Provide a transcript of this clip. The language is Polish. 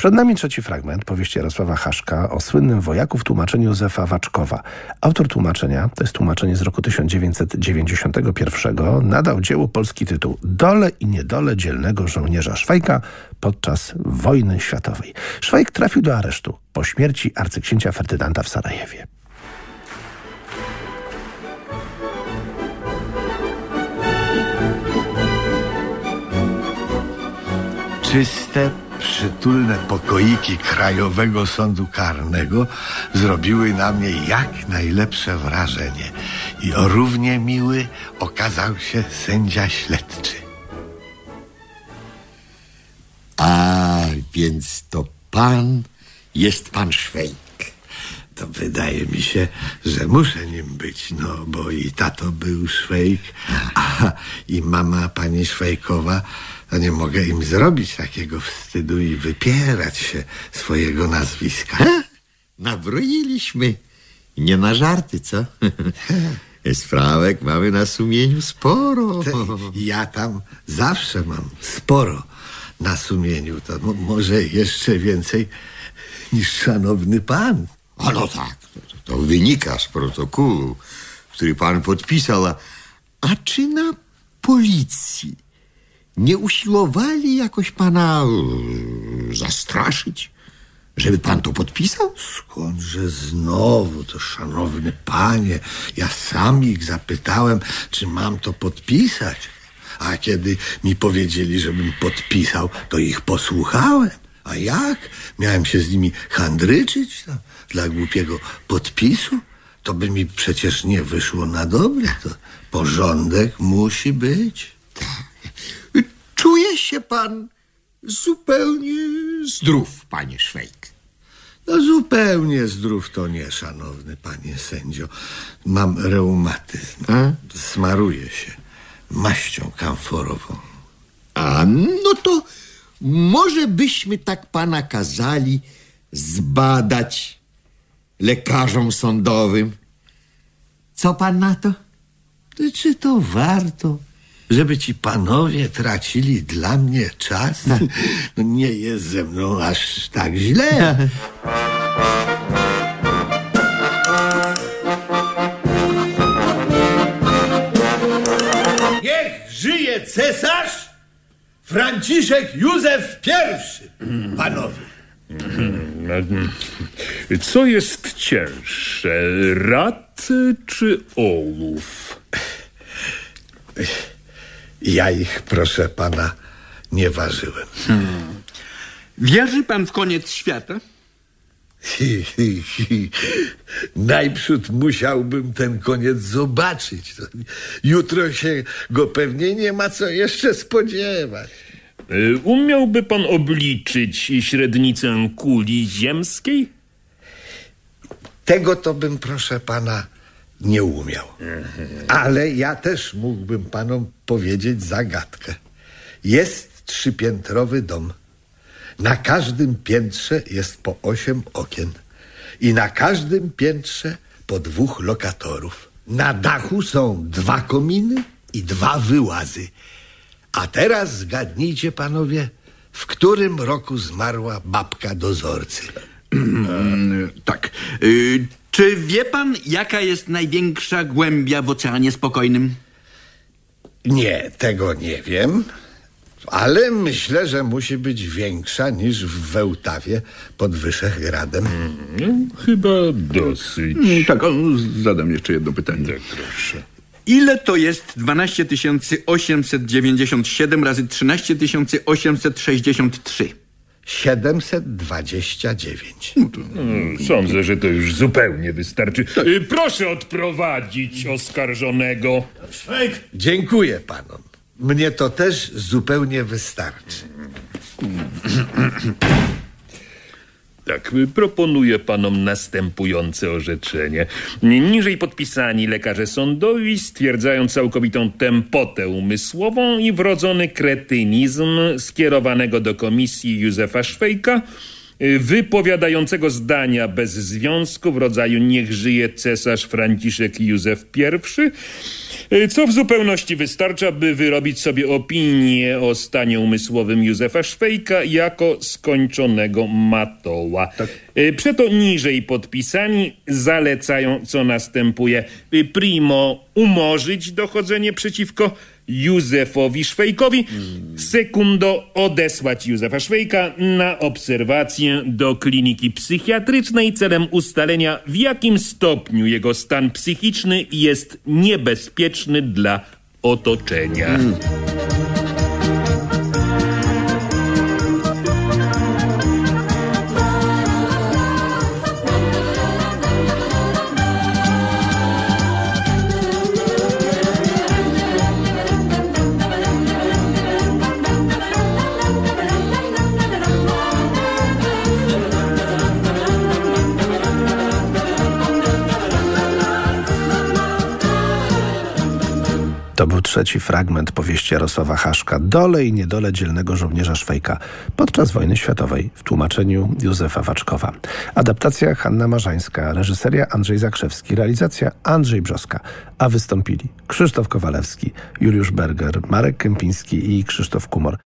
Przed nami trzeci fragment powieści Jarosława Haszka o słynnym wojaku w tłumaczeniu Józefa Waczkowa. Autor tłumaczenia, to jest tłumaczenie z roku 1991, nadał dziełu polski tytuł Dole i niedole dzielnego żołnierza Szwajka podczas wojny światowej. Szwajk trafił do aresztu po śmierci arcyksięcia Ferdynanda w Sarajewie. Czyste, przytulne pokoiki Krajowego Sądu Karnego zrobiły na mnie jak najlepsze wrażenie i o równie miły okazał się sędzia śledczy. A więc to pan jest pan Szwejk. To wydaje mi się, że muszę nim być, no bo i tato był Szwejk, a i mama pani Szwejkowa, to nie mogę im zrobić takiego wstydu i wypierać się swojego nazwiska. Ha? Nabroiliśmy. Nie na żarty, co? Sprawek mamy na sumieniu sporo. Te, ja tam zawsze mam sporo na sumieniu, to mo- może jeszcze więcej niż szanowny pan. A no tak, to, to wynika z protokołu, który pan podpisał. A, czy na policji nie usiłowali jakoś pana e, zastraszyć, żeby pan to podpisał? Skądże znowu to, szanowny panie, ja sam ich zapytałem, czy mam to podpisać. A kiedy mi powiedzieli, żebym podpisał, to ich posłuchałem. A jak? Miałem się z nimi handryczyć no, dla głupiego podpisu? To by mi przecież nie wyszło na dobre. To porządek musi być. Czuje się pan zupełnie zdrów, panie Szwejk. No zupełnie zdrów to nie, szanowny panie sędzio. Mam reumatyzm. Smaruję się maścią kamforową. A no to może byśmy tak pana kazali zbadać lekarzom sądowym. Co pan na to? Czy to warto, żeby ci panowie tracili dla mnie czas? No nie jest ze mną aż tak źle. Niech żyje cesarz Franciszek Józef I, panowie. Co jest cięższe, rat czy ołów? Ja ich, proszę pana, nie ważyłem. Wierzy pan w koniec świata? Najprzód musiałbym ten koniec zobaczyć. Jutro się go pewnie nie ma co jeszcze spodziewać. Y, Umiałby pan obliczyć średnicę kuli ziemskiej? Tego to bym, proszę pana, nie umiał. Ale ja też mógłbym panom powiedzieć zagadkę. Jest trzypiętrowy dom. Na każdym piętrze jest po osiem okien. I na każdym piętrze po dwóch lokatorów. Na dachu są dwa kominy i dwa wyłazy. A teraz zgadnijcie, panowie, w którym roku zmarła babka dozorcy. Tak. Y, czy wie pan, jaka jest największa głębia w Oceanie Spokojnym? Nie, tego nie wiem, ale myślę, że musi być większa niż w Wełtawie pod Wyszehradem. Chyba dosyć. Mm, Tak, o, zadam jeszcze jedno pytanie. Tak, proszę. Ile to jest 12 897 razy 13 863? 729. Mm, Sądzę, że to już zupełnie wystarczy. Y, Proszę odprowadzić oskarżonego. Dziękuję panom. Mnie to też zupełnie wystarczy. Tak, proponuję panom następujące orzeczenie. Niżej podpisani lekarze sądowi stwierdzają całkowitą tempotę umysłową i wrodzony kretynizm skierowanego do komisji Józefa Szwejka wypowiadającego zdania bez związku w rodzaju niech żyje cesarz Franciszek Józef I, y, co w zupełności wystarcza, by wyrobić sobie opinię o stanie umysłowym Józefa Szwejka jako skończonego matoła. Y, Przeto niżej podpisani zalecają, co następuje. Y, Primo, umorzyć dochodzenie przeciwko Józefowi Szwejkowi. Sekundo, odesłać Józefa Szwejka na obserwację do kliniki psychiatrycznej celem ustalenia, w jakim stopniu jego stan psychiczny jest niebezpieczny dla otoczenia. To był trzeci fragment powieści Jarosława Haszka Dole i niedole dzielnego żołnierza Szwejka podczas wojny światowej w tłumaczeniu Józefa Waczkowa. Adaptacja Hanna Marzańska, reżyseria Andrzej Zakrzewski, realizacja Andrzej Brzoska, a wystąpili Krzysztof Kowalewski, Juliusz Berger, Marek Kępiński i Krzysztof Kumor.